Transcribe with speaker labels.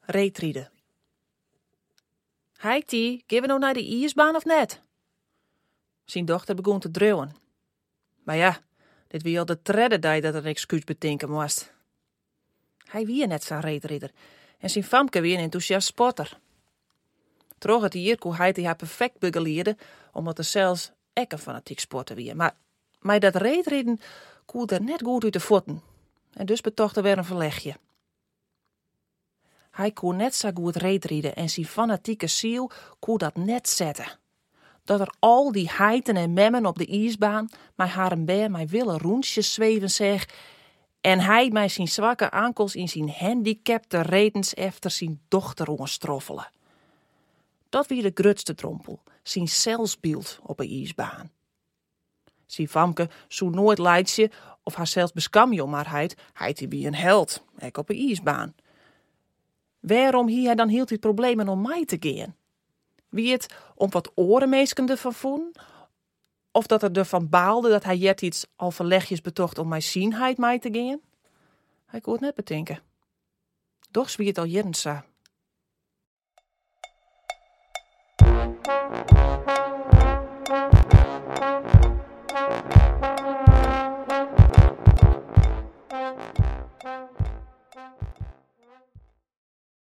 Speaker 1: Reetrieden. Die, geven we nou naar de ijsbaan of net? Zijn dochter begon te dreuwen. Maar ja, dit wie al de tredde dat er een excuus betinken moest. Hij wie net zo'n reetridder en zijn famke wie een enthousiast sporter. Troch het hier kon hij haar perfect begeleerde, omdat er zelfs ek een fanatiek sporter wie. Maar, maar dat reetriden koe er net goed uit de voeten. En dus betocht er weer een verlegje. Hij kon net zo goed reetrieden en zijn fanatieke ziel kon dat net zetten. Dat er al die heiten en memmen op de ijsbaan mij haar en bij mij willen roensjes zweven zeg en hij mij zijn zwakke ankels in zijn handicapte redens efter zijn dochter ongestroffelen. Dat wie de grutste trompel, zijn zelfsbeeld op een ijsbaan. Zijn famke zou nooit leidje of haar zelfs beskamje om heid, heid die wie een held, ek op een ijsbaan. Waarom hier hij dan hield hij problemen om mij te gaan? Wie het om wat orenmeeskende van voen? Of dat er ervan baalde dat hij jet iets al verlegjes betocht om mijn zienheid mij te gaan? Hij kon het net bedenken. Doch wie het al jaren Thank you.